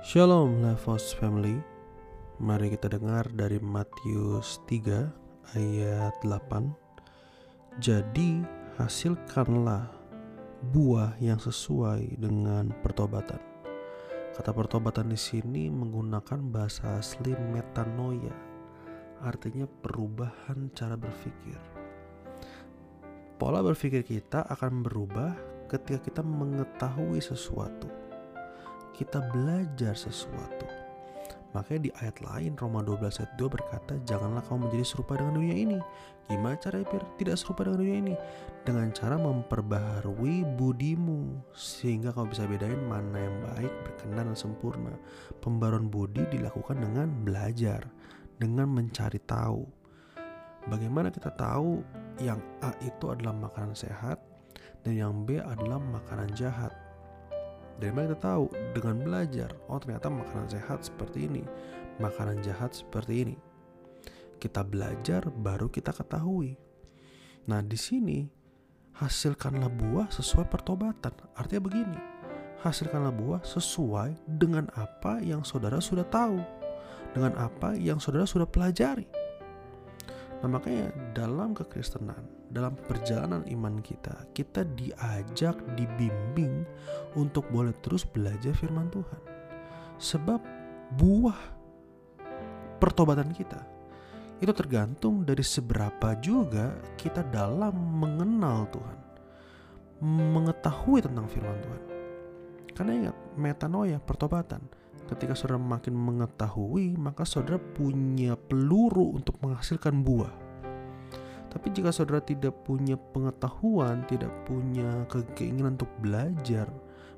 Shalom Levos Family. Mari kita dengar dari Matius 3 ayat 8 Jadi hasilkanlah buah yang sesuai dengan pertobatan. Kata pertobatan di sini menggunakan bahasa asli metanoia Artinya perubahan cara berpikir. Pola berpikir kita akan berubah ketika kita mengetahui sesuatu kita belajar sesuatu. Makanya di ayat lain Roma 12 ayat 2 berkata Janganlah kamu menjadi serupa dengan dunia ini. Gimana cara biar tidak serupa dengan dunia ini? Dengan cara memperbaharui budimu Sehingga kau bisa bedain mana yang baik, berkenan, dan sempurna. Pembaruan budi dilakukan dengan belajar Dengan mencari tahu. Bagaimana kita tahu yang A itu adalah makanan sehat Dan yang B adalah makanan jahat dari mana kita tahu? Dengan belajar. Oh ternyata makanan sehat seperti ini, makanan jahat seperti ini. Kita belajar baru kita ketahui. Nah di sini hasilkanlah buah sesuai pertobatan. Artinya begini, hasilkanlah buah sesuai dengan apa yang saudara sudah tahu, dengan apa yang saudara sudah pelajari. Nah makanya dalam kekristenan, dalam perjalanan iman kita, kita diajak, dibimbing untuk boleh terus belajar firman Tuhan. Sebab buah pertobatan kita itu tergantung dari seberapa juga kita dalam mengenal Tuhan. Mengetahui tentang firman Tuhan. Karena ingat, metanoia, pertobatan Ketika saudara makin mengetahui, maka saudara punya peluru untuk menghasilkan buah. Tapi jika saudara tidak punya pengetahuan, tidak punya keinginan untuk belajar,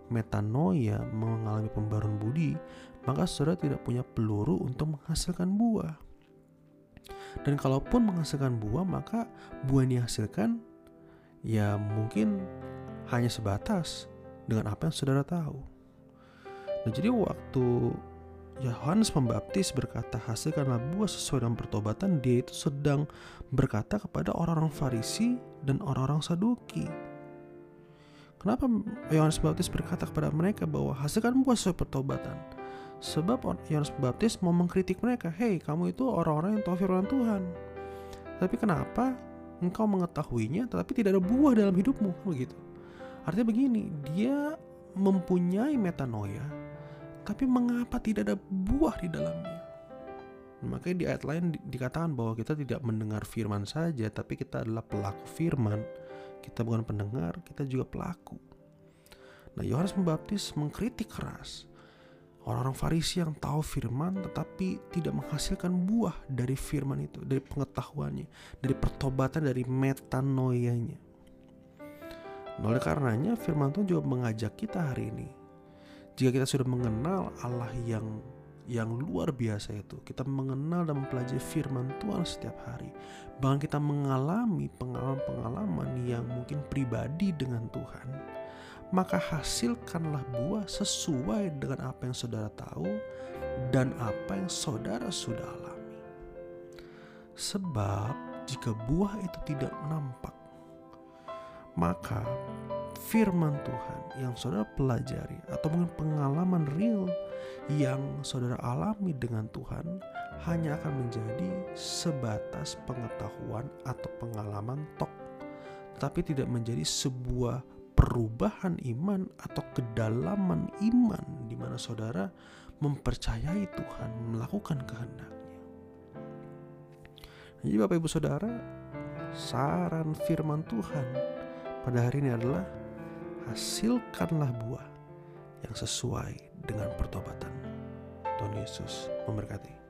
metanoia, mengalami pembaruan budi, maka saudara tidak punya peluru untuk menghasilkan buah. Dan kalaupun menghasilkan buah, maka buah yang dihasilkan ya mungkin hanya sebatas dengan apa yang saudara tahu. Nah jadi waktu Yohanes Pembaptis berkata hasilkanlah buah sesuai dengan pertobatan dia itu sedang berkata kepada orang-orang Farisi dan orang-orang Saduki. Kenapa Yohanes Pembaptis berkata kepada mereka bahwa hasilkan buah sesuai pertobatan? Sebab Yohanes Pembaptis mau mengkritik mereka, hei kamu itu orang-orang yang tahu firman Tuhan. Tapi kenapa engkau mengetahuinya tetapi tidak ada buah dalam hidupmu? Begitu. Artinya begini, dia mempunyai metanoia, tapi mengapa tidak ada buah di dalamnya? Makanya di ayat lain dikatakan bahwa kita tidak mendengar firman saja, tapi kita adalah pelaku firman. Kita bukan pendengar, kita juga pelaku. Nah, Yohanes Pembaptis mengkritik keras orang-orang Farisi yang tahu firman tetapi tidak menghasilkan buah dari firman itu, dari pengetahuannya, dari pertobatan, dari metanoianya. Nah, oleh karenanya firman Tuhan juga mengajak kita hari ini jika kita sudah mengenal Allah yang yang luar biasa itu, kita mengenal dan mempelajari firman Tuhan setiap hari. Bahkan kita mengalami pengalaman-pengalaman yang mungkin pribadi dengan Tuhan. Maka hasilkanlah buah sesuai dengan apa yang saudara tahu dan apa yang saudara sudah alami. Sebab jika buah itu tidak nampak, maka firman Tuhan yang saudara pelajari atau mungkin pengalaman real yang saudara alami dengan Tuhan hanya akan menjadi sebatas pengetahuan atau pengalaman tok tapi tidak menjadi sebuah perubahan iman atau kedalaman iman di mana saudara mempercayai Tuhan melakukan kehendaknya. Jadi Bapak Ibu Saudara, saran firman Tuhan pada hari ini adalah hasilkanlah buah yang sesuai dengan pertobatan. Tuhan Yesus memberkati.